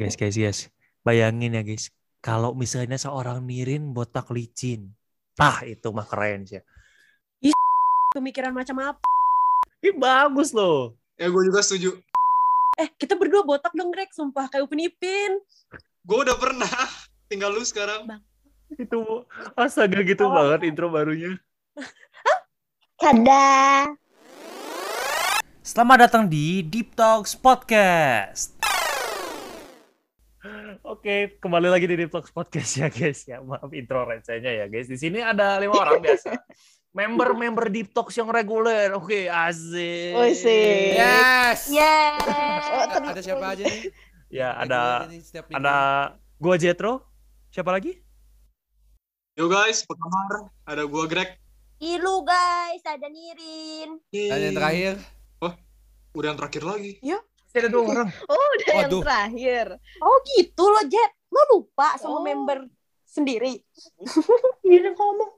Guys, guys, guys. Bayangin ya guys. Kalau misalnya seorang Nirin botak licin. Tah, itu mah keren sih. Pemikiran macam apa? Ih, bagus loh. Ya gue juga setuju. Eh, kita berdua botak dong, Greg. Sumpah, kayak Upin Ipin. Gue udah pernah. Tinggal lu sekarang. Itu astaga gitu Oh. banget intro barunya. Tada. Selamat datang di Deep Talks Podcast. Oke, kembali lagi di Deep Talks Podcast ya guys. Ya maaf intro recehnya ya guys. Di sini ada lima orang biasa. Member-member Deep Talks yang reguler. Oke, asik. Oh. Yes. Yes. Ada, ada siapa aja nih? Ya ada ada gua Jetro. Siapa lagi? Yo guys, apa kabar? Ada gue Greg. Ilu guys, ada Nirin. Dan yang terakhir, Udah yang terakhir lagi. Ada dua orang. Oh, udah Waduh. yang terakhir. Oh gitu loh, Jet. Lo lupa sama Oh. member sendiri. Nirin ngomong.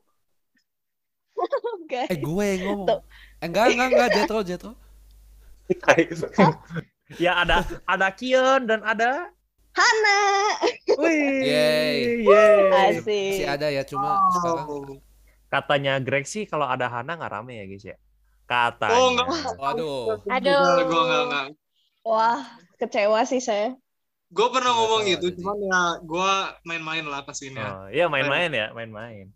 Guys. eh gue yang ngomong. Tuh. Eh, enggak, enggak, enggak, Jetro, Jetro. ya ada ada Kion dan ada Hana. Wih. Yeay. yeay. Asik. Masih ada ya, cuma sekarang. Oh. Katanya Greg sih kalau ada Hana nggak rame ya guys ya. Katanya. Oh, nggak. Waduh. Aduh. Gue nggak nggak. Wah, kecewa sih saya. Gue pernah ngomong Nggak tahu gitu, ada cuman ya gue main-main lah pas ini ya. Oh, iya main-main ya, main-main.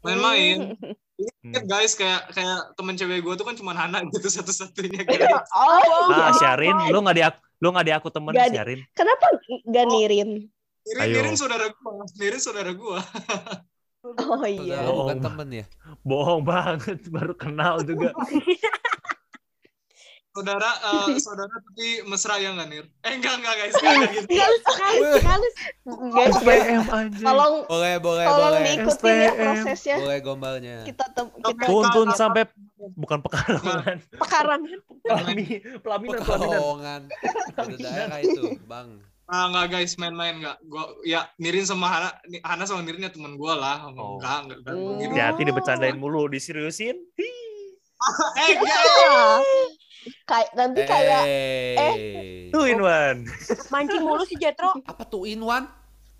Main-main. Hmm. Ingat guys, kayak kayak temen cewek gue tuh kan cuma Hana gitu satu-satunya. Oh, Ah, Syarin, lu nggak di lu nggak di aku temen di- Syarin. kenapa gak Nirin? Nirin, Ayo. Nirin saudara gue, Nirin saudara gue. Oh iya. Saudara Oh. bukan temen ya. Bohong banget, baru kenal juga. Saudara, eh, saudara tapi mesra ya nggak Nir? Eh enggak enggak guys, enggak gitu. sekali, sekali. Guys, guys, SPM anjing. tolong Boleh, boleh, tolong boleh. diikutin ya prosesnya. Boleh gombalnya. Kita tem- kita Tuntun sampai bukan pekarangan. pekarangan. Pelami, pelaminan, pelaminan. Daerah itu, Bang. Ah enggak guys, main-main enggak. Gua ya Nirin sama Hana, Hana sama Nirin ya temen gue lah. Oh. Enggak. Gitu. Hati-hati dibercandain mulu, diseriusin. Eh. Ah. Kayak nanti kayak eh. Two in one. Mancing mulu si Jetro. Apa two in one?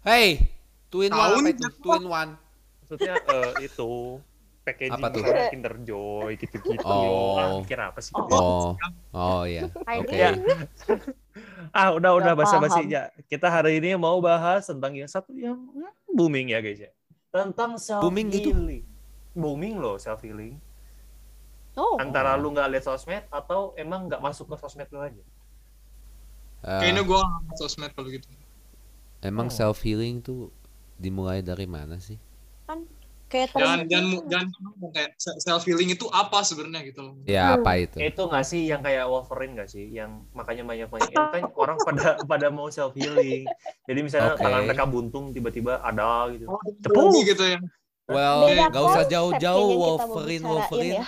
Hey, two in one apa itu? Two in one. Maksudnya eh, itu packaging Apa tuh? Kinder Joy gitu-gitu Oh. Ah, kira apa sih? Oh, oh iya. Oke. Ya. ah, udah udah basa-basi ya. Kita hari ini mau bahas tentang yang satu yang hmm, booming ya guys ya. Tentang self Booming gitu? healing. Booming loh self healing. Oh. Antara lu nggak lihat sosmed atau emang nggak masuk ke sosmed lu aja. Eh, Kayaknya gue nggak sosmed kalau gitu. emang Oh. self healing tuh dimulai dari mana sih? Kayak Jangan jangan jangan ngomong kayak self healing itu apa sebenarnya gitu loh. Ya apa itu? Itu nggak sih yang kayak Wolverine nggak sih? Yang makanya banyak banyak kan orang pada pada mau self healing. Jadi misalnya Oke. tangan mereka buntung tiba-tiba ada gitu. Oh, Cepu. gitu ya. Well, nggak usah jauh-jauh Wolverine, Wolverine. ya.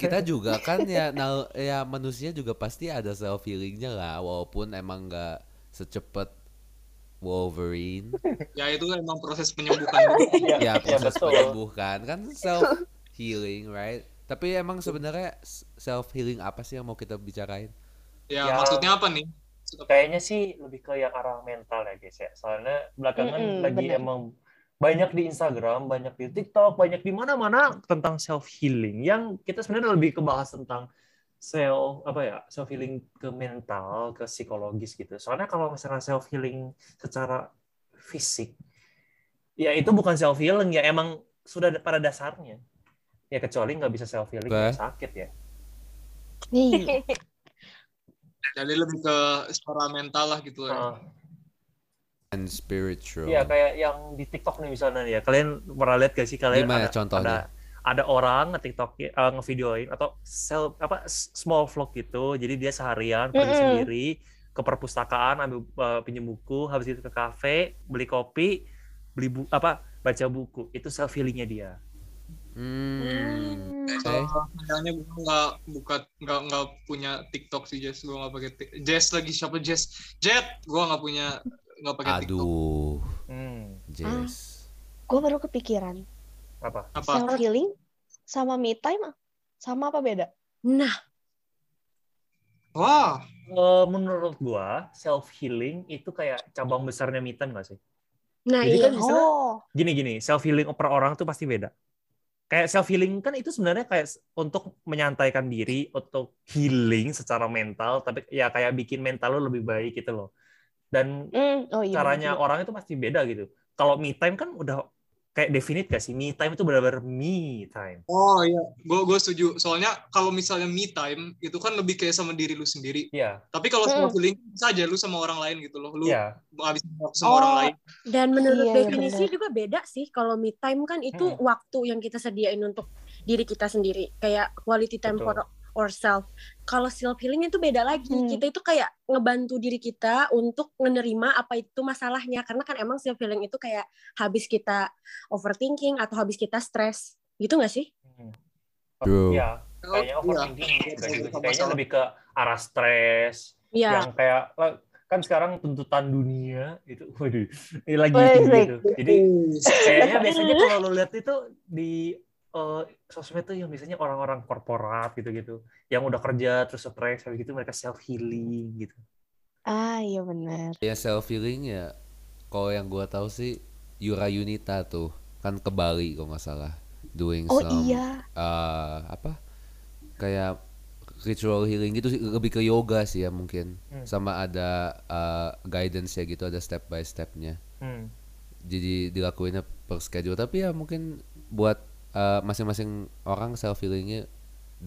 Kita juga kan ya, nah, ya manusia juga pasti ada self healingnya lah, walaupun emang nggak secepat Wolverine. Ya itu emang proses penyembuhan. ya proses betul. penyembuhan kan self healing, right? Tapi emang sebenarnya self healing apa sih yang mau kita bicarain? ya, Ya. maksudnya apa nih? Kayaknya sih lebih ke yang arah mental ya guys ya. Soalnya belakangan Mm-mm, lagi bener. emang banyak di Instagram, banyak di TikTok, banyak di mana-mana tentang self healing yang kita sebenarnya lebih kebahas tentang self apa ya self healing ke mental ke psikologis gitu soalnya kalau misalnya self healing secara fisik ya itu bukan self healing ya emang sudah pada dasarnya ya kecuali nggak bisa self healing sakit ya Iya. Jadi lebih ke secara mental lah gitu ya. Heeh. And spiritual. Iya kayak yang di TikTok nih misalnya nih ya. Kalian pernah lihat gak sih kalian Gimana ada, contohnya? ada ada orang nge-TikTok eh, ngevideoin atau self apa small vlog gitu. Jadi dia seharian pergi Mm-mm. sendiri ke perpustakaan ambil eh, pinjem buku, habis itu ke kafe, beli kopi, beli bu apa baca buku. Itu self healingnya dia. Hmm. Oke. Sayangnya gue nggak buka nggak nggak punya TikTok sih Jess, gue nggak pakai Tik- Jess lagi siapa Jess? Jet, gue nggak punya nggak pakai TikTok. Aduh, Hmm, Jess. Gue baru kepikiran. apa? Apa? Self healing sama me time sama apa beda? Nah, Wah, Eh, menurut gua self healing itu kayak cabang besarnya me time gak sih? Nah, Jadi iya. kan misalnya Oh. gini gini self healing per orang tuh pasti beda. Kayak self healing kan itu sebenarnya kayak untuk menyantaikan diri, untuk healing secara mental, tapi ya kayak bikin mental lo lebih baik gitu loh. Dan Hmm, oh iya. caranya bener juga. orang itu pasti beda gitu. Kalau me time kan udah kayak definite gak sih? Me time itu benar-benar me time. oh iya, gue gue setuju. Soalnya kalau misalnya me time itu kan lebih kayak sama diri lu sendiri. Iya, Tapi kalau Hmm. self healing bisa aja lu sama orang lain gitu loh. Lu iya. ngabisin waktu sama Oh. orang lain. Dan menurut Iya, iya, definisi benar. juga beda sih. Kalau me time kan itu Hmm. waktu yang kita sediain untuk diri kita sendiri. Kayak quality time Betul. for ourselves. Kalau self healing itu beda lagi. Hmm. Kita itu kayak ngebantu diri kita untuk menerima apa itu masalahnya. Karena kan emang self healing itu kayak habis kita overthinking atau habis kita stres. Gitu gak sih? Hmm. True. Iya, kayaknya overthinking iya. gitu. Sama-sama. Kayaknya lebih ke arah stres, Iya. yang kayak kan sekarang tuntutan dunia itu waduh ini lagi tinggi gitu. Jadi kayaknya biasanya kalau lo lihat itu di eh, sosmed tuh yang biasanya orang-orang korporat gitu-gitu yang udah kerja terus stres habis gitu mereka self healing gitu. Ah, iya benar. Ya self healing ya. Kalau yang gua tahu sih Yura Yunita tuh kan ke Bali kalau nggak salah doing Oh some iya. eh, apa kayak ritual healing gitu sih lebih ke yoga sih ya mungkin Hmm. sama ada eh, guidance ya gitu ada step by stepnya Hmm. jadi dilakuinnya per schedule tapi ya mungkin buat eh, masing-masing orang self healingnya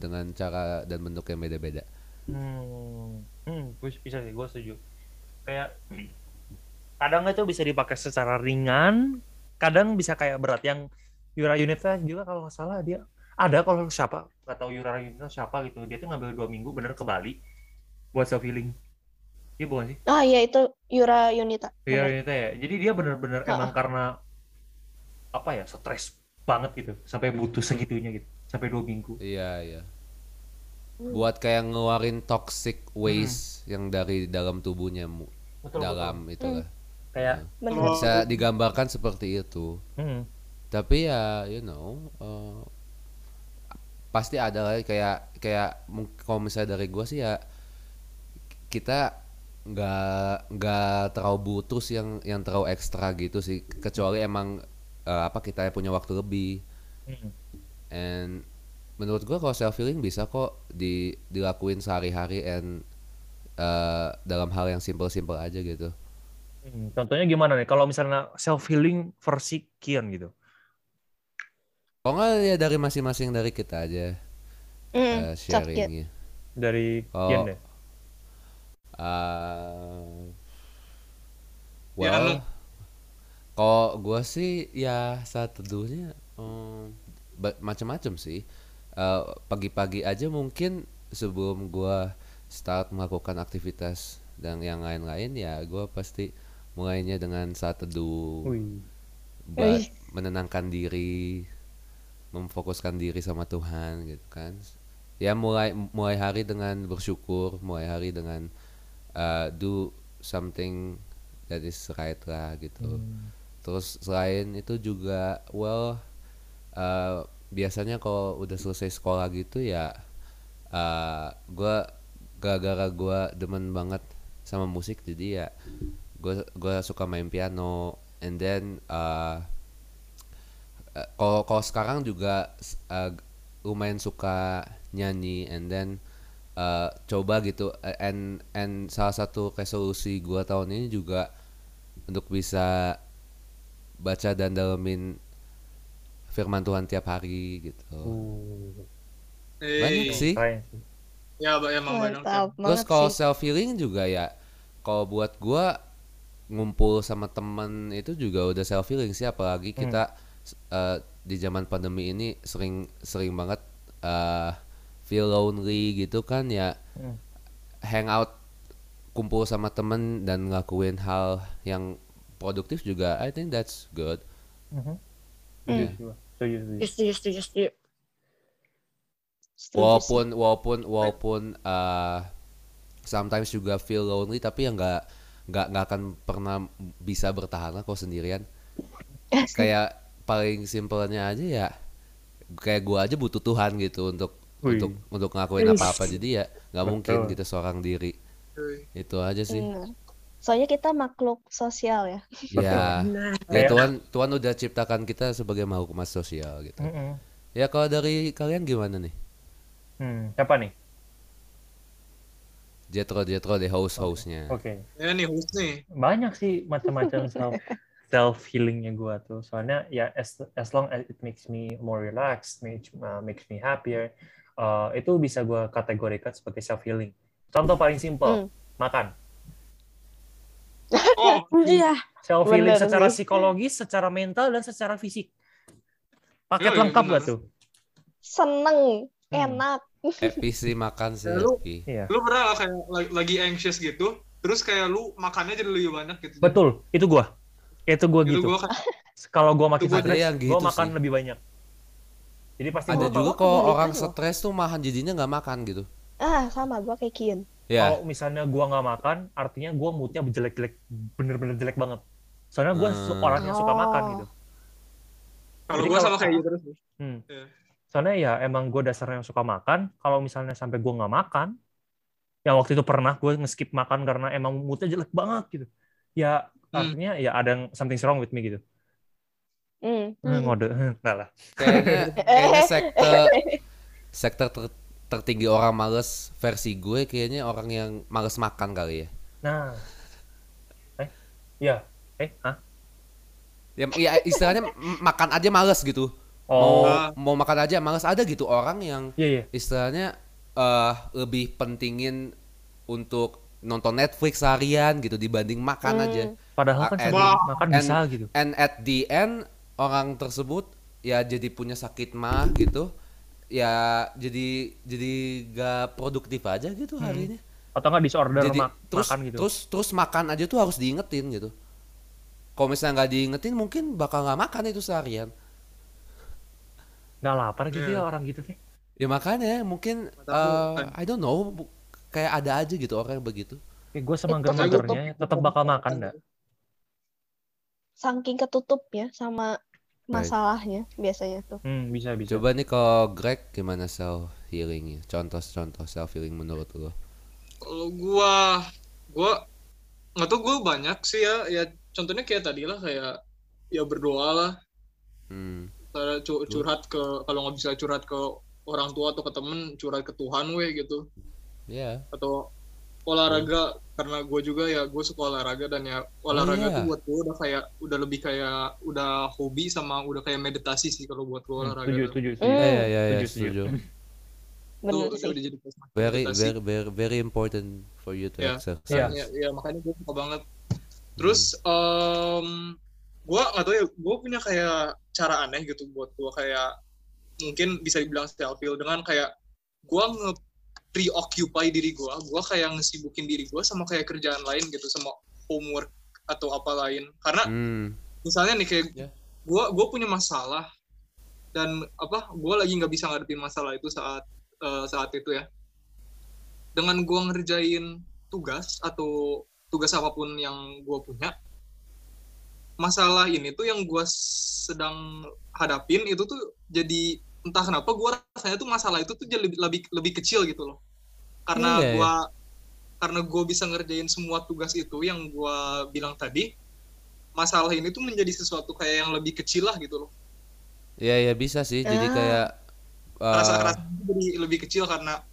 dengan cara dan bentuk yang beda-beda Hmm, hmm, gue bisa sih, gue setuju. Kayak kadang itu bisa dipakai secara ringan, kadang bisa kayak berat. Yang Yura Yunita juga kalau nggak salah dia ada kalau siapa nggak tahu Yura Yunita siapa gitu, dia tuh ngambil dua minggu bener ke Bali buat self healing. Iya bukan sih? Ah, iya itu Yura Yunita. Yura. Yunita ya. Jadi dia bener-bener Ha-ha. emang karena apa ya stres banget gitu, sampai butuh segitunya gitu, sampai dua minggu. iya iya. Buat kayak ngeluarin toxic waste yang dari dalam tubuhnya mu- Betul, dalam betul. itu lah. Kayak, Benar. bisa digambarkan seperti itu. Hmm, tapi ya you know eh, pasti ada lah kayak kayak kalau misalnya dari gua sih ya kita nggak nggak terlalu butuh sih yang yang terlalu ekstra gitu sih. Kecuali emang eh, apa kita punya waktu lebih hmm. and menurut gua kalau self healing bisa kok di dilakuin sehari-hari and eh, dalam hal yang simple-simple aja gitu Hmm, contohnya gimana nih? Kalau misalnya self healing versi Kian gitu. kalau nggak ya dari masing-masing dari kita aja soft kid. sharingnya dari Oh. Kian deh. Uh, Ya well, kalau gue sih ya saat teduhnya um, ba- macam-macam sih. Uh, pagi-pagi aja mungkin sebelum gue start melakukan aktivitas dan yang lain-lain ya gue pasti mulainya dengan saat teduh buat Wih. menenangkan diri, memfokuskan diri sama Tuhan gitu kan. Ya mulai mulai hari dengan bersyukur, mulai hari dengan uh, do something that is right lah gitu. Terus selain itu juga well uh, biasanya kalau udah selesai sekolah gitu ya uh, gua gara-gara gua demen banget sama musik jadi ya gue gua suka main piano. And then uh, kalau kalau sekarang juga uh, lumayan suka nyanyi. And then uh, coba gitu and and salah satu resolusi gua tahun ini juga untuk bisa baca dan dalemin firman Tuhan tiap hari gitu banyak Eh, sih. Ya, emang banyak. Mantap Terus banget kalau self healing juga ya, kalau buat gua ngumpul sama temen itu juga udah self healing sih, apalagi kita eh, di zaman pandemi ini sering sering banget eh, feel lonely gitu kan ya, Hmm. hangout kumpul sama temen dan ngelakuin hal yang produktif juga, I think that's good. Mhm. Iya. Setuju, setuju, setuju. Setuju, setuju, walaupun walaupun walaupun uh, sometimes juga feel lonely tapi ya nggak nggak nggak akan pernah bisa bertahan lah kalau sendirian kayak paling simpelnya aja ya kayak gua aja butuh Tuhan gitu untuk Wih. untuk untuk ngelakuin Wih. apa apa jadi ya nggak mungkin kita seorang diri itu aja sih Benar. Soalnya kita makhluk sosial ya. ya Nah, ya Tuhan Tuhan udah ciptakan kita sebagai makhluk mas sosial gitu Mm-mm. ya kalau dari kalian gimana nih Hmm, siapa nih? Jetro Jetro deh host hostnya Oke. Ya nih host nih. banyak sih macam-macam self self healingnya gua tuh soalnya ya as as long as it makes me more relaxed makes uh, makes me happier uh, itu bisa gua kategorikan sebagai self healing contoh paling simpel Hmm. makan Oh, iya. self healing Bener secara nih. psikologis secara mental dan secara fisik paket Iya, iya, lengkap gak bener. tuh Seneng, Hmm. enak. Happy sih makan sih Lalu- happy. iya lu pernah kayak lagi, anxious gitu, terus kayak lu makannya jadi lebih banyak gitu. betul itu gua itu gua Itu gitu gua kan kalau gua makin stres yang gua gitu makan sih. lebih banyak jadi pasti ada juga kalau kok orang stres tuh makan jadinya nggak makan gitu Ah, sama gua kayak Kian. Ya Kalau misalnya gua nggak makan, artinya gua moodnya jelek-jelek, bener-bener jelek banget. Soalnya gua su- Hmm. orang yang suka makan gitu. kalau kalau- sama kayak gitu terus. Hmm. Iya. Soalnya ya emang gua dasarnya yang suka makan. Kalau misalnya sampai gua nggak makan, yang waktu itu pernah gua nge-skip makan karena emang moodnya jelek banget gitu. Ya Hmm. artinya ya ada yang something wrong with me gitu. Hmm. Hmm. Ngode, enggak lah. kayaknya kayaknya sektor sektor ter- tertinggi orang males versi gue kayaknya orang yang males makan kali ya. Nah, eh, iya, eh, ah, ya, ya istilahnya makan aja males gitu. Oh, mau Ah. mau makan aja males ada gitu orang yang iya iya, istilahnya eh lebih pentingin untuk nonton Netflix seharian gitu dibanding makan Hmm. aja. Padahal kan And- sambil Wah. makan and- bisa gitu. and at the end orang tersebut ya jadi punya sakit mah gitu ya jadi jadi gak produktif aja gitu Hmm. harinya Atau nggak disorder jadi mak- terus makan gitu. terus terus makan aja tuh harus diingetin gitu kalau misalnya nggak diingetin mungkin bakal nggak makan itu seharian nggak lapar gitu Iya. ya orang gitu sih. ya makanya mungkin eh, kan. I don't know kayak ada aja gitu orang yang begitu Ya, gue Itu semangger-manggernya Saya tetap bakal makan dah. Saking ketutup ya sama masalahnya biasanya tuh. Hmm, bisa bisa. coba nih kalau Greg gimana self healingnya contoh-contoh self healing menurut lo Kalau gua, gua nggak tau gua banyak sih ya. Ya contohnya kayak tadi lah kayak ya berdoa lah. hmm. Cara cu- curhat ke kalau nggak bisa curhat ke orang tua atau ke temen curhat ke Tuhan weh gitu. ya Atau olahraga karena gue juga ya gue suka olahraga dan ya olahraga iya. tuh buat gue udah kayak udah lebih kayak udah hobi sama udah kayak meditasi sih kalau buat gue Hmm, olahraga. Setuju, tuh. setuju, Hmm. setuju. ya ya ya, ya Setuju, sih. udah jadi very very very very important for you to Ya. exercise Iya. ya, ya makanya gue suka banget terus em gue nggak tahu ya gue punya kayak cara aneh gitu buat gue kayak mungkin bisa dibilang self heal dengan kayak gue nge preoccupy diri gue gue kayak ngesibukin diri gue sama kayak kerjaan lain gitu sama homework atau apa lain karena Hmm. misalnya nih kayak Ya. gue gue punya masalah dan apa gue lagi nggak bisa ngadepin masalah itu saat eh, saat itu ya dengan gue ngerjain tugas atau tugas apa pun yang gue punya masalah ini tuh yang gue sedang hadapin itu tuh jadi entah kenapa gue rasanya tuh masalah itu tuh jadi lebih lebih, lebih kecil gitu loh. Karena Iya, iya. gue karena gue bisa ngerjain semua tugas itu yang gue bilang tadi masalah ini tuh menjadi sesuatu kayak yang lebih kecil lah gitu loh. Ya ya bisa sih. Jadi Ah. kayak eh, rasa rasa jadi lebih kecil karena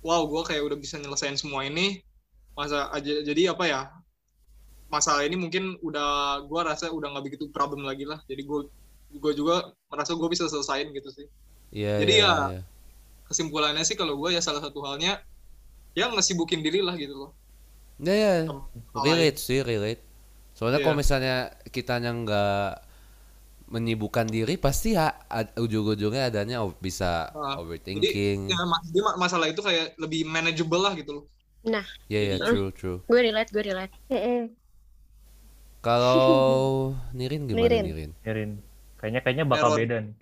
wow gue kayak udah bisa nyelesain semua ini. Masa aja jadi apa ya masalah ini mungkin udah gue rasa udah nggak begitu problem lagi lah. Jadi gue gue juga merasa gue bisa selesain gitu sih Iya, Jadi iya, ya, iya. kesimpulannya sih kalau gue ya salah satu halnya ya ngesibukin diri lah gitu loh Ya, ya, relate sih, relate. Soalnya Iya. kalau misalnya kitanya nggak menyibukkan diri, pasti ya ujung-ujungnya adanya bisa Ah, overthinking. ya, jadi ma- masalah itu kayak lebih manageable lah gitu loh Iya, ya, true, true. Gue relate, gue relate. Mm-mm. Kalau Nirin gimana Nirin. Nirin? Mirin. Kayaknya kayaknya bakal Error. beda nih.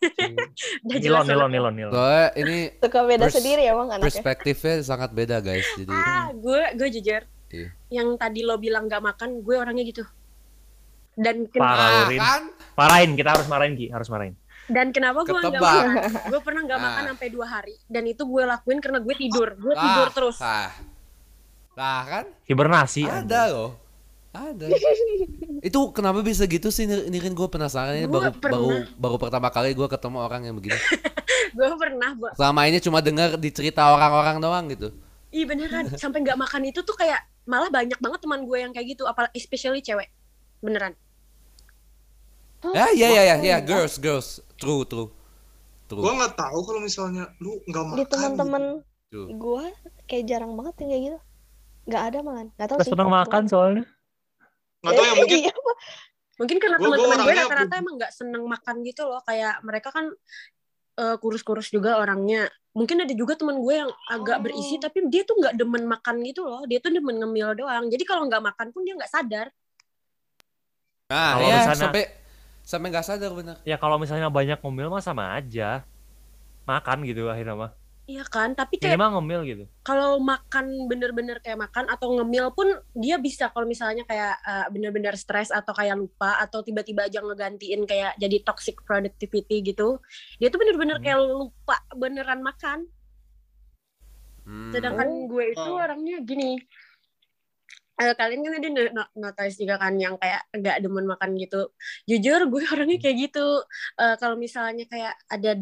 Udah Nilon, nilon, nilon, nilon. Soalnya ini Suka beda Pers- sendiri emang anaknya. perspektifnya sangat beda guys. Jadi Ah, gue gue jujur. Iya. Yang tadi lo bilang gak makan, gue orangnya gitu. Dan ken- Parah, Ah, kan? Kita harus marahin Ki, harus marahin. Dan kenapa gue nggak makan? Gue pernah nggak Ah. makan sampai dua hari. Dan itu gue lakuin karena gue tidur. Gue tidur terus. Lah kan? Hibernasi. Ada loh. Ada. itu kenapa bisa gitu sih Nir- Nirin gue penasaran ini Gua baru pernah. baru baru pertama kali gue ketemu orang yang begini. gue pernah, Bu. Selama ini cuma dengar di cerita orang-orang doang gitu. Ih beneran. Sampai nggak makan itu tuh kayak malah banyak banget teman gue yang kayak gitu. Apalagi especially cewek. Beneran. Ya ya ya ya ya girls girls true true true. Gua nggak tahu kalau misalnya lu nggak makan. Di teman-teman Tuh. gue kayak jarang banget yang kayak gitu. Nggak ada malah. Nggak tahu Gak sih. seneng makan soalnya. Nggak tahu ya mungkin Iya, Mungkin karena teman-teman gue rata-rata emang nggak seneng makan gitu loh. Kayak mereka kan eh, kurus-kurus juga orangnya. Mungkin ada juga teman gue yang agak Oh. berisi tapi dia tuh nggak demen makan gitu loh. Dia tuh demen ngemil doang. Jadi kalau nggak makan pun dia nggak sadar. Nah Kalau ya misalnya- sampai sampai nggak sadar bener. Ya kalau misalnya banyak ngemil mah sama aja. Makan gitu akhirnya mah. Iya kan? Tapi kayak Minimal ngemil gitu. kalau makan bener-bener kayak makan atau ngemil pun dia bisa kalau misalnya kayak eh, bener-bener stres atau kayak lupa atau tiba-tiba aja ngegantiin kayak jadi toxic productivity gitu dia tuh bener-bener Hmm. kayak lupa beneran makan Hmm. sedangkan gue itu Oh. orangnya gini Eh, kalian kan ada no- no- notice juga kan yang kayak nggak demen makan gitu jujur gue orangnya kayak gitu Eh, kalau misalnya kayak ada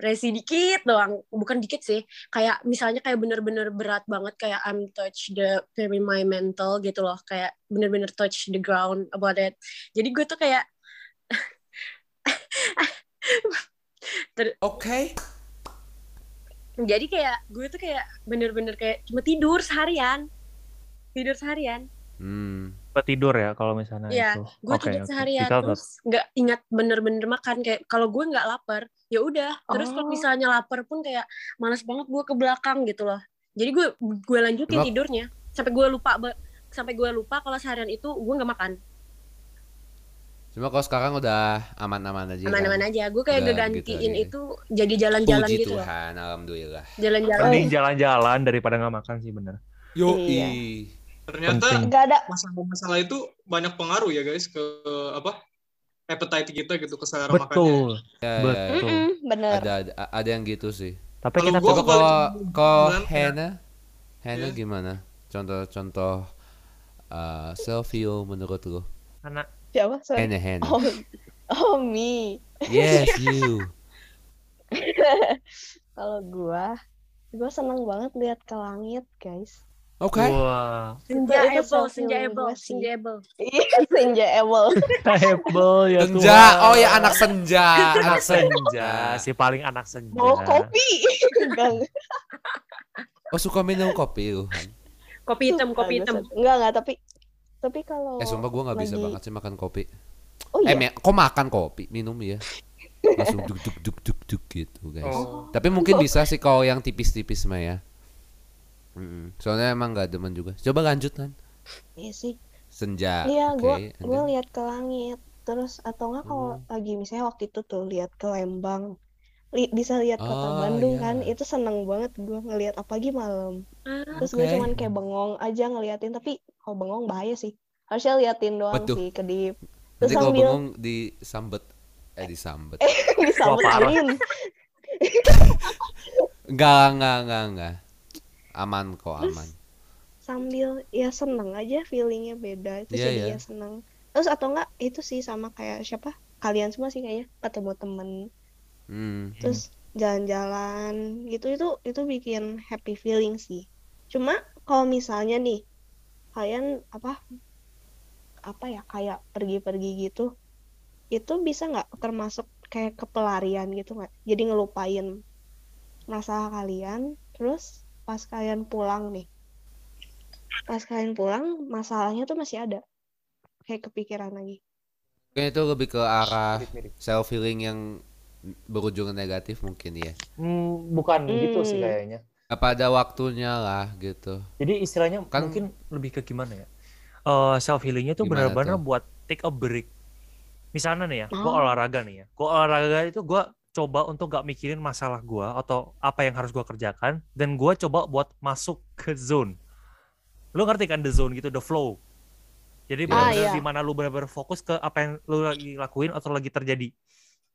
depresi dikit doang. Bukan dikit sih. Kayak misalnya kayak bener-bener berat banget kayak I'm touch the very my mental gitu loh. Kayak bener-bener touch the ground about it. Jadi gue tuh kayak Oke. jadi kayak gue tuh kayak bener-bener kayak cuma tidur seharian. Tidur seharian. Hmm. Buat tidur ya kalau misalnya Iya, itu. gue Oke, tidur seharian Dicatat. terus nggak ingat bener-bener makan kayak kalau gue nggak lapar ya udah terus kalau Oh. misalnya lapar pun kayak malas banget gue ke belakang gitu loh jadi gue gue lanjutin Emang- tidurnya sampai gue lupa sampai gue lupa kalau seharian itu gue nggak makan Cuma kalau sekarang udah aman-aman aja. aman-aman kan? aja gue kayak Udah ngegantiin gitu itu jadi jalan-jalan Puji gitu loh Tuhan, alhamdulillah. jalan-jalan Mending jalan-jalan daripada nggak makan sih bener. Yo Iya. Ternyata Penting. Nggak ada. masalah-masalah itu banyak pengaruh ya guys ke apa appetite kita gitu ke selera makannya. Betul. Ya, ya, Betul. Mm-mm, bener. ada, ada ada yang gitu sih. Tapi Kalau kita Coba kalau ke kalau bulan, Hana, Hana Iya. gimana? Contoh-contoh uh, self heal menurut lo? anak Siapa? Sorry. Hana, Hana. Oh, oh me. Yes, you. Kalau gua, gua seneng banget lihat ke langit, guys. Oke. Wah, senja able self senja able gua sih. senja able Iya, enjoyable. Hebel ya Senja. Oh ya anak senja. anak senja, si paling anak senja. Mau kopi. Enggak, Oh suka minum kopi lu. Kopi hitam kopi hitam. Enggak, enggak, tapi tapi kalau Eh sumpah gue nggak bisa lagi- banget sih makan kopi. Oh Eh iya. me- kok makan kopi? Minum ya. Langsung duk duk duk duk duk gitu guys. Oh. Tapi mungkin bisa sih kalau yang tipis-tipis mah ya. Mm-mm. Soalnya emang gak demen juga. Coba lanjut kan. Iya sih. Senja. Iya, gua then- lihat ke langit. Terus atau enggak kalau Hmm. lagi misalnya waktu itu tuh lihat ke Lembang. Li- bisa lihat kota Oh, Bandung iya. kan. Itu seneng banget gua ngelihat apalagi malam. Ah, Terus gue Oke. cuman kayak bengong aja ngeliatin tapi kalau bengong bahaya sih. Harusnya liatin doang Betul. sih kedip. Nanti Terus kalau sambil bengong disambet eh disambet. parah. angin. Enggak, enggak, enggak, enggak. Aman kok, aman. Sambil ya seneng aja feelingnya beda. Itu Iya, jadi iya. ya seneng. Terus atau enggak itu sih sama kayak siapa? Kalian semua sih kayaknya ketemu temen Hmm. terus jalan-jalan gitu itu itu bikin happy feeling sih cuma kalau misalnya nih kalian apa apa ya kayak pergi-pergi gitu itu bisa nggak termasuk kayak kepelarian gitu nggak jadi ngelupain masalah kalian terus pas kalian pulang nih pas kalian pulang masalahnya tuh masih ada kayak kepikiran lagi Mungkin itu lebih ke arah self healing yang berujung negatif mungkin ya. Hmm, bukan gitu sih Hmm. kayaknya. Apa ada waktunya lah gitu. Jadi istilahnya Kan- mungkin lebih ke gimana ya? Eh self healingnya tuh benar-benar buat take a break. Misalnya nih ya, gue Oh. olahraga nih ya. Gue olahraga itu gue coba untuk gak mikirin masalah gue atau apa yang harus gue kerjakan, dan gue coba buat masuk ke zone. Lu ngerti kan the zone gitu, the flow. Jadi Ah, benar-benar iya. di mana lu benar-benar fokus ke apa yang lu lagi lakuin atau lagi terjadi,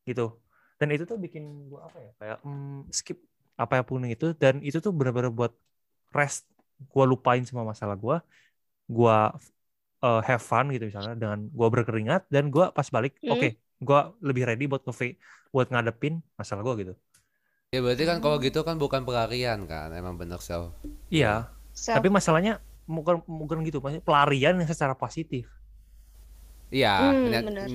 gitu. dan itu tuh bikin gue apa ya kayak mm, skip apa pun itu dan itu tuh benar-benar buat rest gue lupain semua masalah gue gue uh, have fun gitu misalnya dengan gue berkeringat dan gue pas balik Hmm. oke gue lebih ready buat nge buat ngadepin masalah gue gitu Ya berarti kan kalau gitu kan bukan pelarian kan, emang bener self. iya Self- tapi masalahnya bukan bukan gitu maksudnya pelarian yang secara positif Iya, Hmm, nah- bener.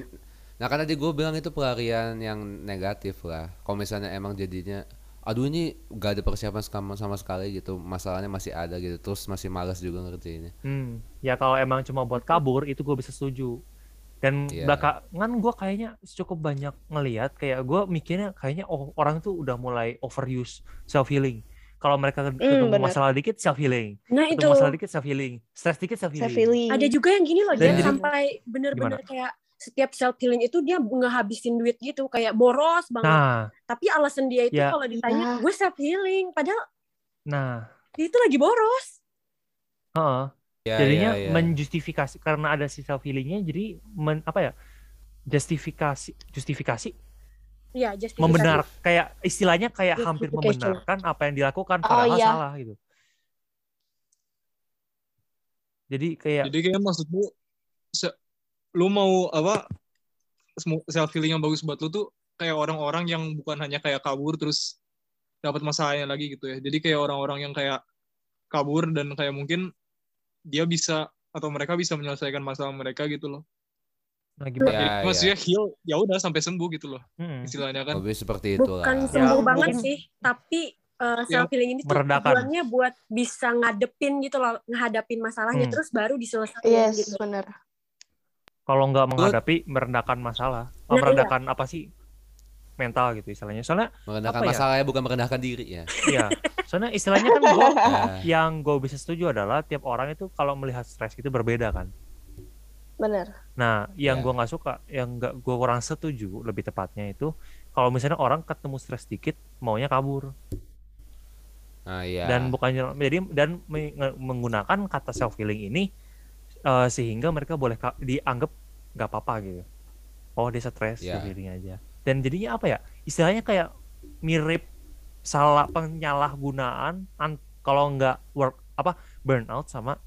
Nah kan tadi gue bilang itu pelarian yang negatif lah. Kalau misalnya emang jadinya, aduh ini gak ada persiapan sama, sama sekali gitu, masalahnya masih ada gitu, terus masih malas juga ngerjainnya. Hmm, ya kalau emang cuma buat kabur itu gue bisa setuju. Dan Iya. belakangan gue kayaknya cukup banyak ngelihat kayak gue mikirnya kayaknya oh, orang tuh udah mulai overuse self healing. Kalau mereka ketemu benar. masalah dikit self healing, Nah itu ketemu masalah dikit self healing, stress dikit self self healing. healing. ada juga yang gini loh Dan dia jadi- sampai bener-bener kayak setiap self healing itu dia ngehabisin duit gitu kayak boros banget. Nah, Tapi alasan dia itu Ya. kalau ditanya Iya. gue self healing padahal nah, dia itu lagi boros. heeh. Ya, jadinya ya, ya. menjustifikasi karena ada si self healingnya, jadi men, apa ya? Justifikasi, justifikasi, Iya, justifikasi. membenar kayak istilahnya kayak hampir membenarkan apa yang dilakukan Oh, padahal iya. salah gitu. Jadi kayak Jadi kayak maksud lu se- lu mau apa self healing yang bagus buat lu tuh kayak orang-orang yang bukan hanya kayak kabur terus dapat masalahnya lagi gitu ya. Jadi kayak orang-orang yang kayak kabur dan kayak mungkin dia bisa atau mereka bisa menyelesaikan masalah mereka gitu loh. nah gimana? Ya, Jadi, ya. maksudnya heal ya udah sampai sembuh gitu loh Mm-mm. istilahnya kan. Lebih seperti itu Bukan lah. sembuh Ya, banget mungkin- sih, tapi uh, self healing ini meredakan. tujuannya buat bisa ngadepin gitu loh, ngehadapin masalahnya Hmm. terus baru diselesaikan Yes, gitu. benar. Kalau nggak menghadapi merendahkan masalah, oh, Nah, iya. merendahkan apa sih mental gitu istilahnya. Soalnya Merendahkan apa ya? masalahnya bukan merendahkan diri ya. iya, soalnya istilahnya kan gue Ya. yang gue bisa setuju adalah tiap orang itu kalau melihat stres itu berbeda kan. Benar. Nah, yang Ya. gue nggak suka, yang nggak gue kurang setuju lebih tepatnya itu kalau misalnya orang ketemu stres dikit maunya kabur Nah, iya. dan bukannya jadi dan menggunakan kata self healing ini eh, sehingga mereka boleh dianggap nggak apa-apa gitu. Oh dia stres, Ya. self healing aja. Dan jadinya apa ya? Istilahnya kayak mirip salah penyalahgunaan an- kalau nggak work apa burnout sama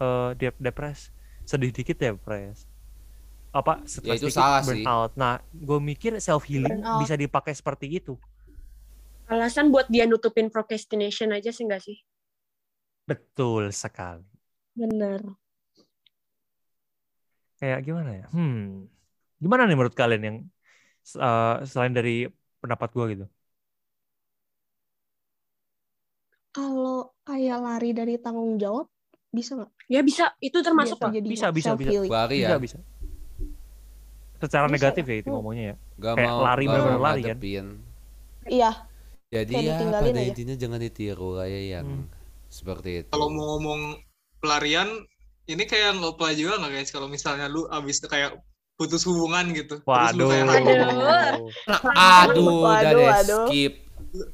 eh, dep depres sedih dikit depres apa stres itu dikit salah sih. burnout. Nah, gue mikir self healing Burnout. bisa dipakai seperti itu. Alasan buat dia nutupin procrastination aja sih enggak sih? Betul sekali. Benar. kayak gimana ya? Hmm, gimana nih menurut kalian yang uh, selain dari pendapat gue gitu? Kalau kayak lari dari tanggung jawab, bisa nggak? Ya bisa, itu termasuk Biasa kok. jadi Bisa, bisa, bisa. Lari Bisa ya. bisa. Secara Bisa negatif ya? ya itu Hmm. ngomongnya ya. Gak Kayak mau lari mau lari kan? Iya, Jadi Kayak ya pada aja. intinya jangan ditiru lah ya yang Hmm. seperti itu. Kalau mau ngomong pelarian ini kayak ngeplay juga nggak guys kalau misalnya lu abis kayak putus hubungan gitu. Terus Waduh. kayak Aduh. Aduh, udah Waduh, deh waduh. skip.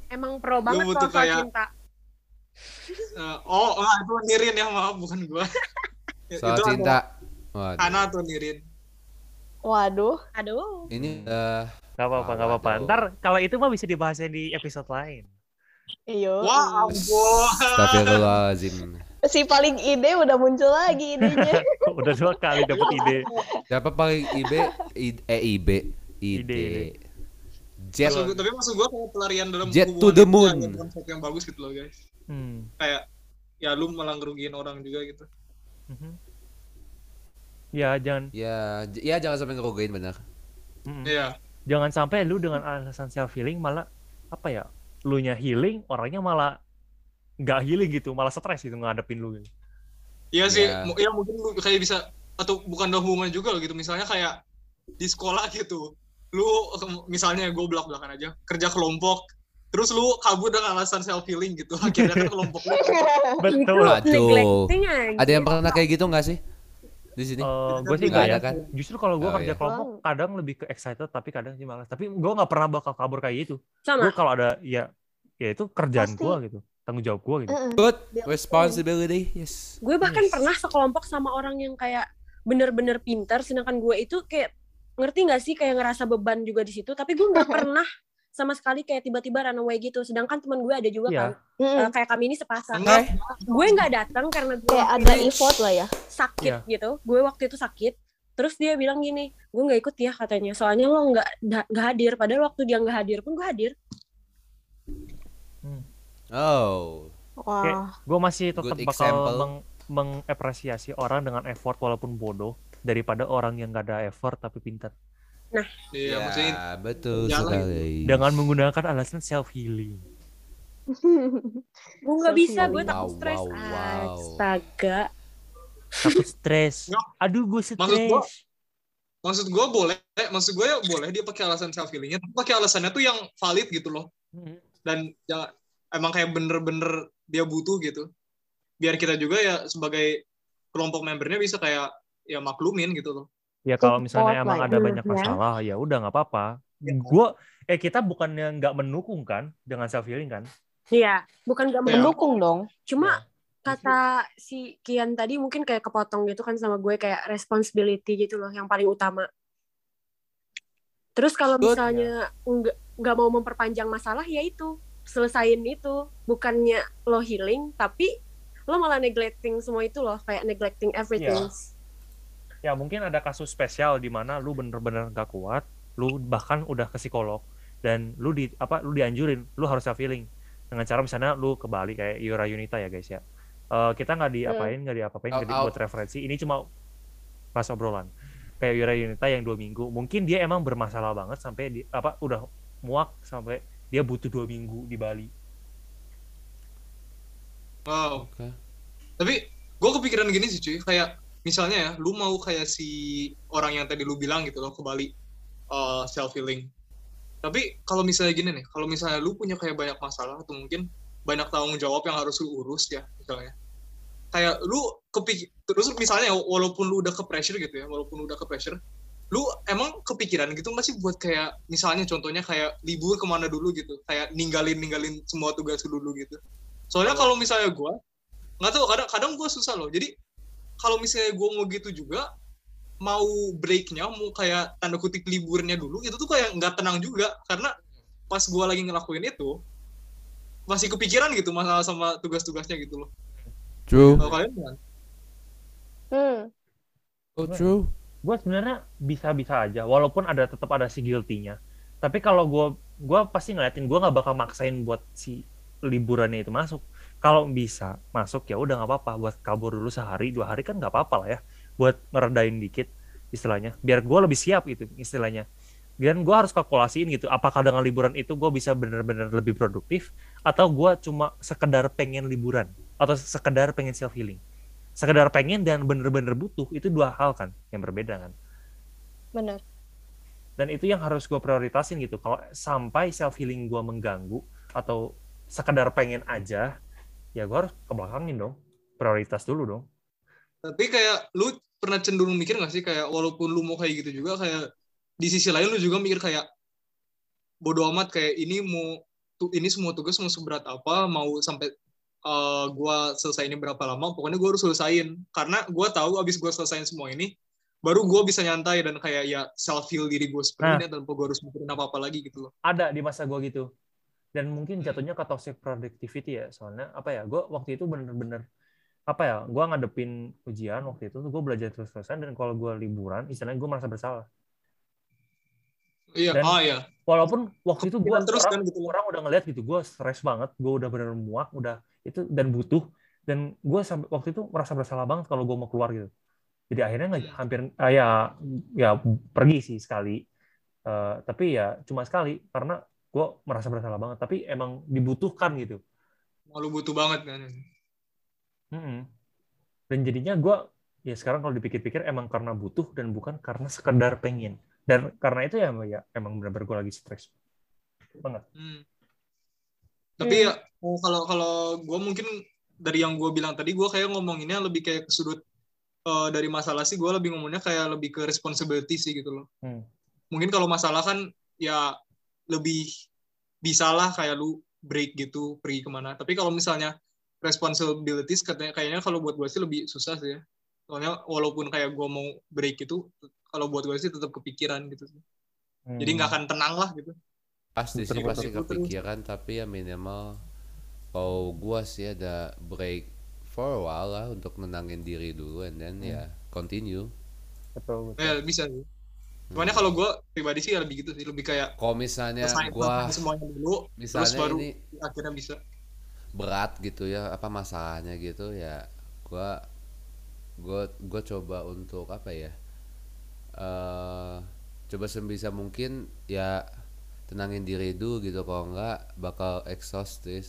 Emang pro banget butuh soal kayak- cinta. Eh, oh, oh, itu Nirin ya maaf bukan gua. Soal itu cinta. Waduh. Ana tuh Nirin. waduh. Aduh. Ini eh Gak apa-apa, Ah, gak apa-apa. Ntar kalau itu mah bisa dibahasnya di episode lain. Iyo. Wah, ampun. Astagfirullahaladzim. Si paling ide udah muncul lagi idenya. Udah dua kali dapet ide. Siapa paling IB? I- eh. Ide, Ide. ide. Jet. Maksud gua- tapi maksud gua kayak pelarian dalam Jet to hubungan the moon. konsep yang bagus gitu loh guys. Hmm. Kayak ya lu malah ngerugiin orang juga gitu. Mhm. Ya jangan Ya, j- ya jangan sampai ngerugiin benar. Iya. jangan sampai lu dengan alasan self healing malah apa ya? Lu nya healing, orangnya malah nggak healing gitu, malah stres gitu ngadepin lu. Gitu. Iya sih, mu- ya mungkin lu kayak bisa atau bukan dalam hubungan juga loh gitu. Misalnya kayak di sekolah gitu. Lu misalnya gue belak-belakan aja, kerja kelompok, terus lu kabur dengan alasan self healing gitu. Akhirnya kan kelompok lu Betul. Aja. Ada yang pernah kayak gitu nggak sih? Di sini? gue sih Nggak ada ya. kan? Justru kalau gue Oh, kerja iya. kelompok kadang lebih ke excited tapi kadang sih malas. Tapi gue nggak pernah bakal kabur kayak gitu. sama. Gue kalau ada ya ya itu kerjaan Pasti. gue gitu, tanggung jawab gue gitu. Good Dia- responsibility. Yes. Gue bahkan Yes. pernah sekelompok sama orang yang kayak bener-bener pintar, sedangkan gue itu kayak ngerti nggak sih kayak ngerasa beban juga di situ tapi gue nggak pernah sama sekali kayak tiba-tiba run away gitu sedangkan teman gue ada juga Iya. kan Mm-mm. eh, kayak kami ini sepasang Enggak. gue nggak datang karena gue kayak ada effort lah ya sakit Iya. gitu gue waktu itu sakit terus dia bilang gini gue nggak ikut ya katanya soalnya lo nggak nggak hadir padahal waktu dia nggak hadir pun gue hadir Oh. wah gue masih tetap Good bakal example. meng- mengapresiasi orang dengan effort walaupun bodoh daripada orang yang gak ada effort tapi pintar Iya, Ya, betul Jalan sekali. dengan menggunakan alasan self healing gue nggak bisa gue Wow, takut stres wow, wow. astaga takut stres aduh gue Maksud gua- stres maksud gue boleh, maksud gue ya boleh dia pakai alasan self healingnya, tapi pakai alasannya tuh yang valid gitu loh. Hmm. Dan yang emang kayak bener-bener dia butuh gitu. Biar kita juga ya sebagai kelompok membernya bisa kayak ya maklumin gitu loh. ya kalau misalnya Support emang ada ya. banyak masalah ya udah nggak apa-apa gue eh kita bukannya nggak mendukung kan dengan self healing kan iya bukan nggak Ya. mendukung dong cuma Ya. kata si Kian tadi mungkin kayak kepotong gitu kan sama gue kayak responsibility gitu loh yang paling utama. Terus kalau misalnya nggak nggak mau memperpanjang masalah ya itu selesain itu. Bukannya lo healing tapi lo malah neglecting semua itu loh. Kayak neglecting everything. ya. Mungkin ada kasus spesial di mana lu bener-bener gak kuat lu bahkan udah ke psikolog dan lu di apa lu dianjurin lu harus self healing. Dengan cara misalnya lu ke Bali kayak Yura Yunita ya guys ya. Eh, kita nggak diapain nggak diapain Out, jadi out. buat referensi. Ini cuma pas obrolan. Kayak Yura Yunita yang dua minggu mungkin dia emang bermasalah banget sampai di apa udah muak sampai dia butuh dua minggu di Bali Wow. Oke. Tapi gue kepikiran gini sih cuy, kayak misalnya ya, lu mau kayak si orang yang tadi lu bilang gitu loh ke Bali self healing. Tapi kalau misalnya gini nih, kalau misalnya lu punya kayak banyak masalah atau mungkin banyak tanggung jawab yang harus lu urus ya misalnya. Kayak lu kepik terus misalnya walaupun lu udah ke pressure gitu ya, walaupun lu udah ke pressure, lu emang kepikiran gitu nggak sih buat kayak misalnya contohnya kayak libur ke mana dulu gitu, kayak ninggalin ninggalin semua tugas lu dulu gitu. Soalnya kalau misalnya gue nggak tahu kadang kadang gue susah loh jadi kalau misalnya gue mau gitu juga mau breaknya mau kayak tanda kutip liburnya dulu itu tuh kayak nggak tenang juga karena pas gue lagi ngelakuin itu masih kepikiran gitu masalah sama tugas-tugasnya gitu loh True. kalau kalian gimana? hmm. Oh, true. Gue sebenarnya bisa-bisa aja walaupun ada tetap ada si guilty-nya. Tapi kalau gue gue pasti ngeliatin gue nggak bakal maksain buat si liburannya itu masuk. Kalau bisa masuk ya udah nggak apa-apa. Buat kabur dulu sehari dua hari kan nggak apa-apa lah ya. Buat ngeredain dikit istilahnya. Biar gue lebih siap gitu istilahnya. Dan gue harus kalkulasiin gitu apakah dengan liburan itu gue bisa bener-bener lebih produktif atau gue cuma sekedar pengen liburan atau sekedar pengen self healing sekedar pengen dan bener-bener butuh itu dua hal kan yang berbeda kan. Benar dan itu yang harus gue prioritasin gitu. Kalau sampai self healing gue mengganggu atau sekedar pengen aja ya gue harus ke belakangin dong. Prioritas dulu dong. Tapi kayak lu pernah cenderung mikir gak sih kayak walaupun lu mau kayak gitu juga kayak di sisi lain lu juga mikir kayak bodo amat kayak ini mau tu, ini semua tugas mau seberat apa mau sampai uh, gua selesai ini berapa lama pokoknya gua harus selesain karena gua tahu abis gua selesain semua ini baru gua bisa nyantai dan kayak ya self heal diri gue seperti Nah. tanpa gua harus mikirin apa apa lagi gitu loh. Ada di masa gue gitu. Dan mungkin jatuhnya ke toxic productivity ya. Soalnya apa ya gue waktu itu bener-bener apa ya gue ngadepin ujian waktu itu gue belajar terus-terusan dan kalau gue liburan istilahnya gue merasa bersalah. Iya Dan- ah ya walaupun waktu itu gue orang, kan gitu orang udah ngeliat gitu gue stres banget gue udah bener muak udah itu dan butuh. Dan gue sampai waktu itu merasa bersalah banget kalau gue mau keluar gitu. Jadi akhirnya nggak Hmm. hampir ah, ya ya pergi sih sekali. Eh, tapi ya cuma sekali karena gue merasa bersalah banget. Tapi emang dibutuhkan gitu. Malu butuh banget kan? Mm-mm. dan jadinya gue ya sekarang kalau dipikir-pikir emang karena butuh dan bukan karena sekedar pengen. Dan karena itu ya ya emang benar-benar gue lagi stres banget. Hmm. Tapi ya kalau kalau gue mungkin dari yang gue bilang tadi gue kayak ngomonginnya lebih kayak ke sudut eh, dari masalah sih gue lebih ngomongnya kayak lebih ke responsibility sih gitu loh. Hmm. Mungkin kalau masalah kan ya lebih bisalah kayak lu break gitu pergi ke mana. Tapi kalau misalnya responsibilities katanya kayaknya kalau buat gue sih lebih susah sih ya. Soalnya walaupun kayak gue mau break itu kalau buat gue sih tetap kepikiran gitu sih. Hmm. Jadi nggak akan tenang lah gitu. Pasti sih pasti kepikiran tapi ya minimal kalau gua sih ada break for a while lah untuk nenangin diri dulu and then ya continue. betul, betul. Eh bisa sih. Cuman ya kalau gue pribadi sih ya lebih gitu sih, lebih kayak Kalau misalnya gua semuanya dulu, terus misalnya baru ini akhirnya bisa. berat gitu ya apa masalahnya gitu ya gua gua gua coba untuk apa ya eh coba sebisa mungkin ya tenangin diri dulu gitu kalau enggak bakal exhausted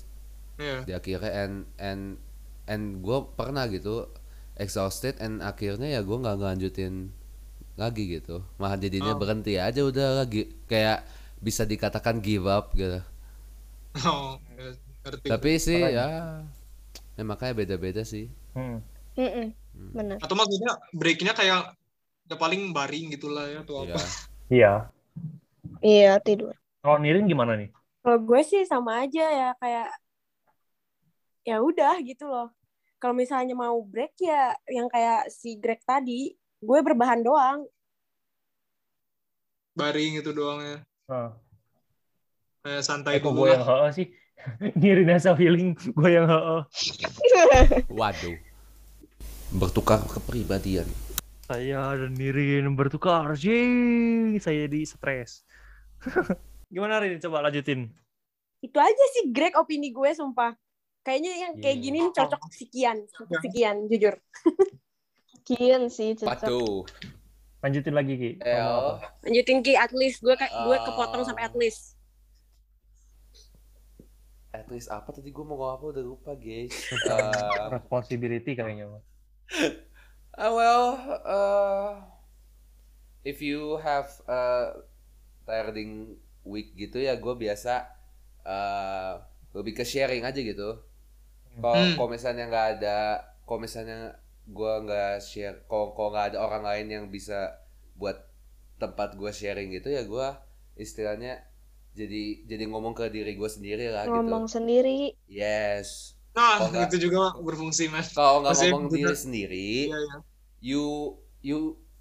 Iya. di akhirnya and and and gue pernah gitu exhausted and akhirnya ya gue nggak ngelanjutin lagi gitu malah jadinya Oh. berhenti aja udah lagi kayak bisa dikatakan give up gitu Oh, ya, ngerti. tapi sih ya ya makanya beda-beda sih Hmm. Mm-mm, bener. Atau maksudnya breaknya kayak ya paling baring gitulah ya atau ya apa. Iya. Iya tidur. Kalau Nirin gimana nih? Kalau gue sih sama aja ya kayak ya udah gitu loh. Kalau misalnya mau break ya yang kayak si Greg tadi, gue berbahan doang. Baring itu doang ya. Kayak santai eh, kok dulu gue lah. yang heeh sih? Nirin self healing, gue yang heeh. waduh bertukar kepribadian Saya dan Nirin bertukar, sih. Saya di stres. Gimana Rin? Coba lanjutin. Itu aja sih Greg opini gue sumpah. Kayaknya yang kayak Iya. gini cocok sekian, sekian jujur. Kian sih cocok. waduh Lanjutin lagi Ki. El apa? Lanjutin Ki at least gue kayak gue kepotong Ah. sampai at least. at least apa tadi gue mau ngomong apa udah lupa guys Eh, Responsibility kayaknya. Uh, well, uh, if you have a tiring week gitu ya, gue biasa uh, lebih ke sharing aja gitu. Kalau Hmm. kalau misalnya nggak ada, kalau misalnya gue nggak share, kalau kalau nggak ada orang lain yang bisa buat tempat gue sharing gitu ya, gue istilahnya jadi jadi ngomong ke diri gue sendiri lah Ngomong gitu. sendiri. Yes. Nah, Oh, itu juga berfungsi, Mas. Kalau nggak ngomong bener. diri sendiri, Iya, iya. you you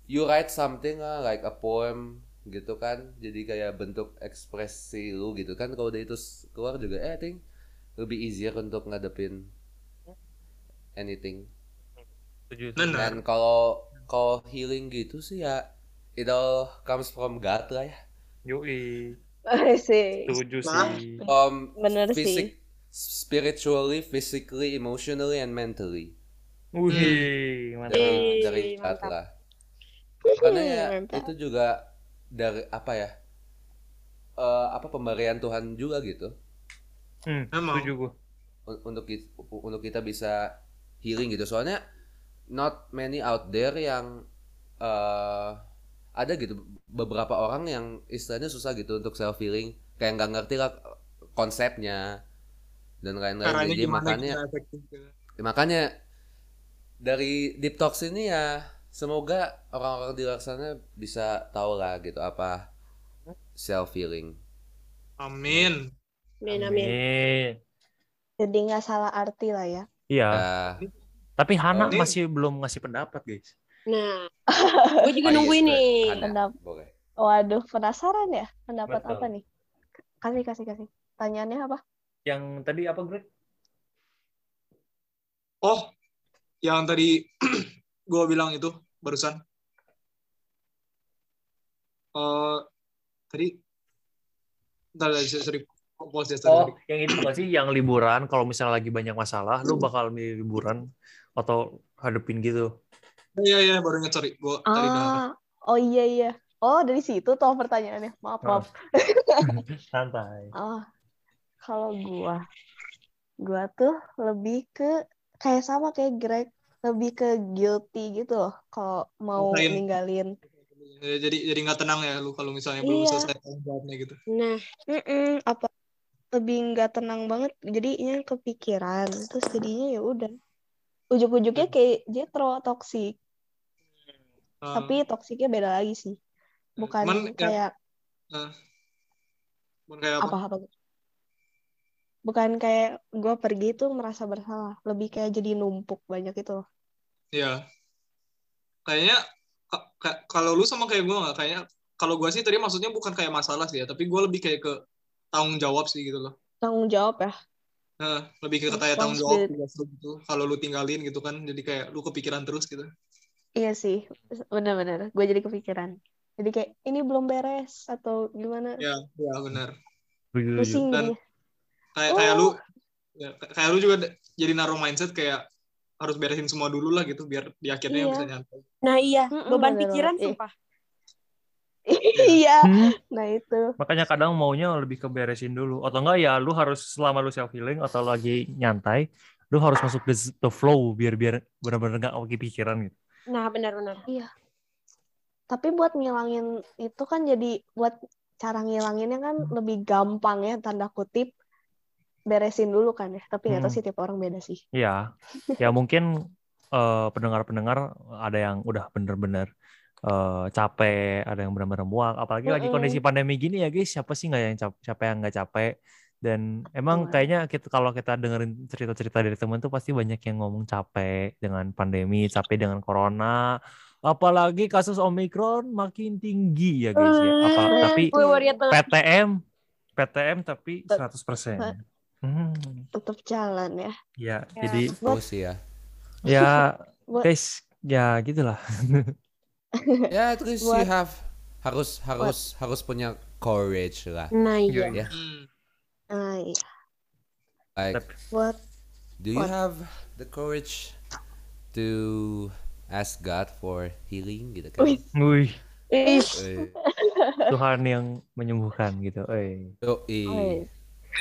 you write something lah like a poem gitu kan jadi kayak bentuk ekspresi lu gitu kan kalau udah itu keluar juga eh I think lebih easier untuk ngadepin anything. Benar. dan kalau kalau healing gitu sih ya it all comes from God lah ya Yoi. sih. Setuju Nah. sih. um Bener physic spiritually physically emotionally and mentally Wih, mantap. dari dari mantap. lah karena ya Mantap. itu juga dari apa ya eh, apa pemberian Tuhan juga gitu Hmm, Emang. setuju gue. Un- untuk kita, untuk kita bisa healing gitu soalnya not many out there yang eh ada gitu beberapa orang yang istilahnya susah gitu untuk self healing kayak nggak ngerti lah konsepnya dan lain-lain jadi makanya. Ya, makanya dari deep talks ini ya semoga orang-orang di luar sana bisa tahu lah gitu apa self healing. Amin. Amin amin. Amin. Jadi nggak salah arti lah ya. Iya. Ya, Tapi Hana Ini- masih belum ngasih pendapat, guys. Nah, gue juga Oh, iya, nungguin nih. Ada, Pendap- boleh. Waduh, penasaran ya? Pendapat Betul. apa nih? Kasih, kasih, kasih. Tanyaannya apa? Yang tadi apa, Greg? Oh, yang tadi gua bilang itu barusan. Eh tadi Bentar, sorry. Pause ya, sorry, Oh, yang itu bukan sih yang liburan kalau misalnya lagi banyak masalah, lu bakal milih liburan atau hadepin gitu. Iya, iya, baru ingat, sorry. Gua tadi udah Ah, oh iya iya. Oh dari situ tuh pertanyaannya. Maaf Ah. maaf. Santai. Oh, kalau gua, gua tuh lebih ke kayak sama kayak Greg, lebih ke guilty gitu loh. Kalau mau Ngapain? ninggalin. Ya, jadi jadi nggak tenang ya lu kalau misalnya belum Iya. selesai tanggung jawabnya gitu. Nah, Mm-mm, apa lebih nggak tenang banget jadinya kepikiran terus jadinya ya udah ujuk-ujuknya kayak jetro toksik Ah, tapi toksiknya beda lagi sih bukan Cuman ya- kayak bukan kayak apa? apa apa bukan kayak gue pergi tuh merasa bersalah lebih kayak jadi numpuk banyak itu loh Iya. Kayaknya ka- ka- kalau lu sama kayak gue nggak kayak kalau gue sih tadi maksudnya bukan kayak masalah sih ya tapi gue lebih kayak ke tanggung jawab sih gitu loh Tanggung jawab ya. nah, lebih ke kayak tanggung jawab gitu kalau lu tinggalin gitu kan jadi kayak lu kepikiran terus gitu Iya sih, benar-benar. Gue jadi kepikiran. Jadi kayak ini belum beres atau gimana? ya ya benar Setuju. Pusing Dan-. Kayak Oh. kayak lu ya, kayak lu juga jadi naruh mindset kayak harus beresin semua dulu lah gitu biar di akhirnya Iya. bisa nyantai Nah iya, Mm-mm, beban bener pikiran banget. Ih. sumpah. Iya. Hmm, Nah itu. makanya kadang maunya lebih ke beresin dulu atau enggak ya lu harus selama lu self healing atau lagi nyantai lu harus masuk ke the flow biar biar benar-benar nggak lagi pikiran gitu Nah benar-benar. Tapi buat ngilangin itu kan jadi buat cara ngilanginnya kan lebih gampang ya tanda kutip beresin dulu kan ya. Tapi nggak tahu Hmm. sih tiap orang beda sih. ya ya mungkin eh, pendengar-pendengar ada yang udah bener-bener eh, capek ada yang benar-benar muak apalagi lagi Mm-mm. kondisi pandemi gini ya guys siapa sih nggak yang cap- capek yang nggak capek dan emang Betul. kayaknya kita kalau kita dengerin cerita-cerita dari temen tuh pasti banyak yang ngomong capek dengan pandemi capek dengan corona apalagi kasus omikron makin tinggi ya guys ya apa Eh, tapi. PTM PTM tapi 100% hmm, Tetap jalan ya. ya Ya. jadi Terus ya. ya Buat- guys ya gitulah Ya, at least you Buat- have harus harus harus punya courage lah. Nah iya. Ya. Hmm. Nah, iya. Like, Buat do you What? have the courage to ask God for healing gitu kan? Wih. Wih, Ih, Eh, Tuhan yang menyembuhkan gitu. Eh. yoi. Wih.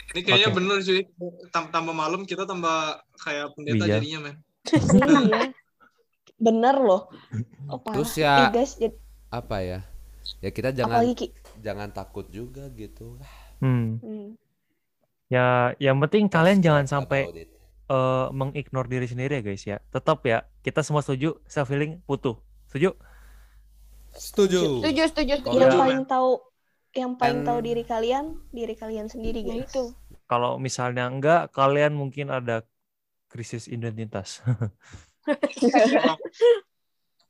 Ini kayaknya Oke. bener cuy Tam- tambah malam kita tambah kayak pendeta Iya. jadinya men iya. Bener loh. Oh, parah. Terus ya- Eh, guys, jadi, Apa ya? Ya kita jangan apalagi jangan takut juga gitu. Hmm. Hmm. Ya, yang penting kalian jangan sampai eh, mengignore diri sendiri ya guys ya. Tetap ya, kita semua setuju self healing butuh. Setuju? Setuju. Setuju, setuju, setuju. Yang Iya. paling tahu yang paling And- tahu diri kalian, diri kalian sendiri Nah guys. itu. Kalau misalnya enggak, kalian mungkin ada krisis identitas.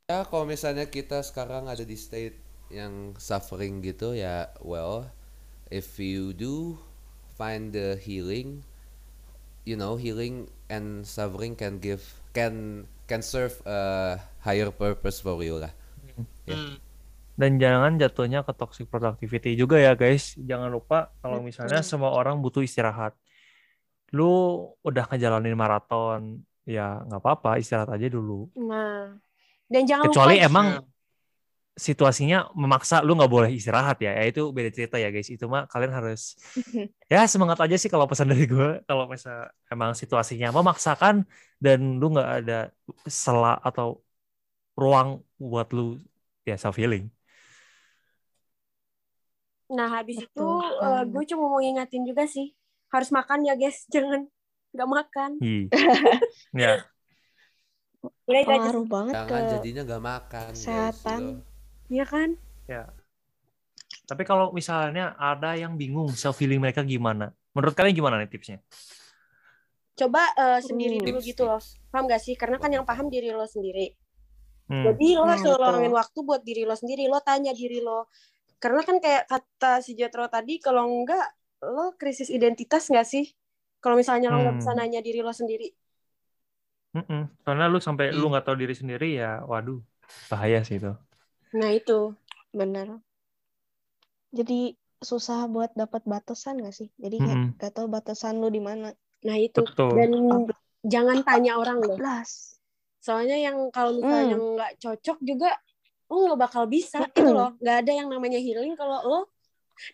Ya, kalau misalnya kita sekarang ada di state yang suffering gitu ya, well, if you do find the healing, you know, healing and suffering can give can can serve a higher purpose for you lah. Ya. Hmm. Dan jangan jatuhnya ke toxic productivity juga ya guys. Jangan lupa kalau misalnya semua orang butuh istirahat. Lu udah ngejalanin maraton, ya nggak apa-apa, istirahat aja dulu. Nah. Dan jangan Kecuali lupa emang Ya. situasinya memaksa lu nggak boleh istirahat ya. ya itu beda cerita ya guys itu mah kalian harus ya semangat aja sih kalau pesan dari gue kalau misal emang situasinya memaksakan dan lu nggak ada sela atau ruang buat lu ya self healing Nah, habis itu Betul eh, banget. gue cuma mau ngingatin juga sih. Harus makan ya, guys. Jangan nggak makan. ya Udah itu aja sih. Pengaruh banget ke jadinya gak makan, kesehatan. gitu. Iya kan? tapi kalau misalnya ada yang bingung self healing mereka gimana menurut kalian gimana nih tipsnya Coba eh, sendiri Hmm. dulu Tips, gitu loh. tips. Paham gak sih? Karena kan yang paham diri lo sendiri. Hmm. Jadi lo Nah, harus betul. luangin waktu buat diri lo sendiri. Lo tanya diri lo. Karena kan kayak kata si Jotro tadi, kalau enggak, lo krisis identitas nggak sih? Kalau misalnya lo nggak bisa Hmm. nanya diri lo sendiri. Mm-mm. Karena lu sampai lu Hmm. nggak tahu diri sendiri ya, waduh, bahaya sih itu. Nah itu. bener. Jadi susah buat dapat batasan gak sih? Jadi kayak Mm-mm. gak tahu batasan lu di mana. Nah itu. Betul. Dan jangan tanya orang loh. Soalnya yang kalau misalnya Hmm. nggak cocok juga, lo nggak bakal bisa. Itu loh. Nggak ada yang namanya healing kalau lo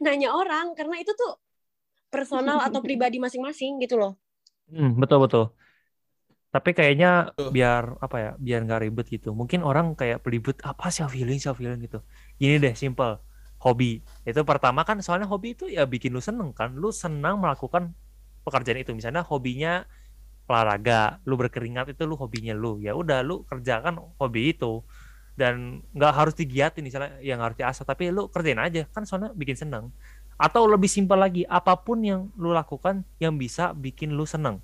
nanya orang. Karena itu tuh personal atau pribadi masing-masing gitu loh. Hmm, betul betul. Tapi kayaknya biar apa ya, biar nggak ribet gitu. Mungkin orang kayak pelibet apa self healing, self healing gitu. Gini deh, simple. Hobi. Itu pertama kan soalnya hobi itu ya bikin lu seneng kan. Lu senang melakukan pekerjaan itu. Misalnya hobinya olahraga, lu berkeringat itu lu hobinya lu. Ya udah lu kerjakan hobi itu. Dan nggak harus digiatin misalnya yang harus diasah, tapi lu kerjain aja kan soalnya bikin seneng. Atau lebih simpel lagi, apa pun yang lu lakukan yang bisa bikin lu seneng.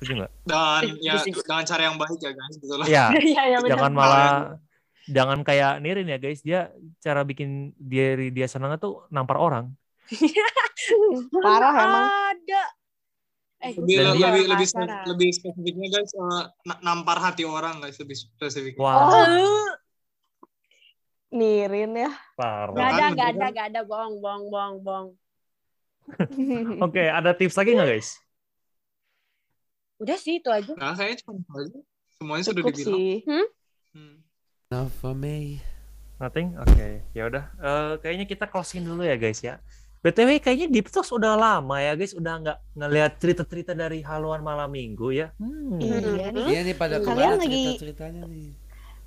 Setuju nggak? dan ya Setuju. dengan cara yang baik ya guys gitu lah Iya. Iya, iya benar. jangan malah jangan kayak Nirin ya guys. Dia cara bikin diri dia senang tuh nampar orang. Parah emang. Ada. Eh, lebih lebih lebih, lebih spesifiknya guys na- nampar hati orang guys lebih spesifik Wah, Oh, Nirin ya. parah. Gak ada, gak ada, gak ada, bohong, bohong, bohong, bohong. Oke, ada tips lagi nggak guys? Udah sih itu aja. nah kayaknya cuma itu aja semuanya sudah Cukup dibilang sih. Hmm. Enough for me. Nothing? Oke, ya udah. Eh, kayaknya kita closing dulu ya guys ya. BTW kayaknya Deep Talks udah lama ya guys, udah nggak ngelihat cerita-cerita dari haluan malam minggu ya. Hmm. Iya nih. Iya nih pada Kalian ke mana lagi- cerita-ceritanya nih?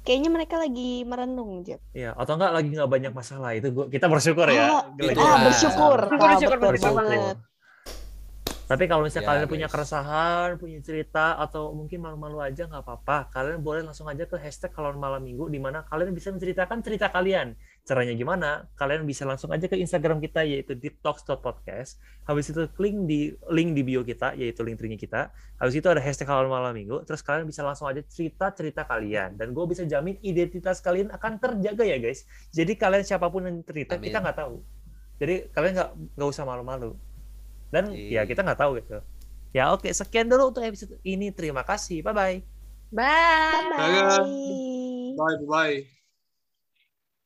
Kayaknya mereka lagi merenung, Jet. Iya, atau enggak lagi nggak banyak masalah itu gua, kita bersyukur ya. Oh, Ah, Ah, bersyukur. syukur, Ah, syukur, betul bersyukur banget. banget. Tapi kalau misalnya Ya, kalian punya guys. keresahan, punya cerita, atau mungkin malu-malu aja nggak apa-apa. Kalian boleh langsung aja ke hashtag kalau malam minggu, di mana kalian bisa menceritakan cerita kalian. Caranya gimana? Kalian bisa langsung aja ke Instagram kita, yaitu deeptalks.podcast. Habis itu klik di link di bio kita, yaitu link tree kita. Habis itu ada hashtag kalau malam minggu. Terus kalian bisa langsung aja cerita-cerita kalian. Dan gue bisa jamin identitas kalian akan terjaga ya guys. Jadi kalian siapa pun yang cerita, Amin. kita nggak tahu. Jadi kalian nggak nggak usah malu-malu. Dan ya Iya. kita nggak tahu gitu. Ya oke, sekian dulu untuk episode ini. Terima kasih. Bye-bye. Bye. Bye. bye bye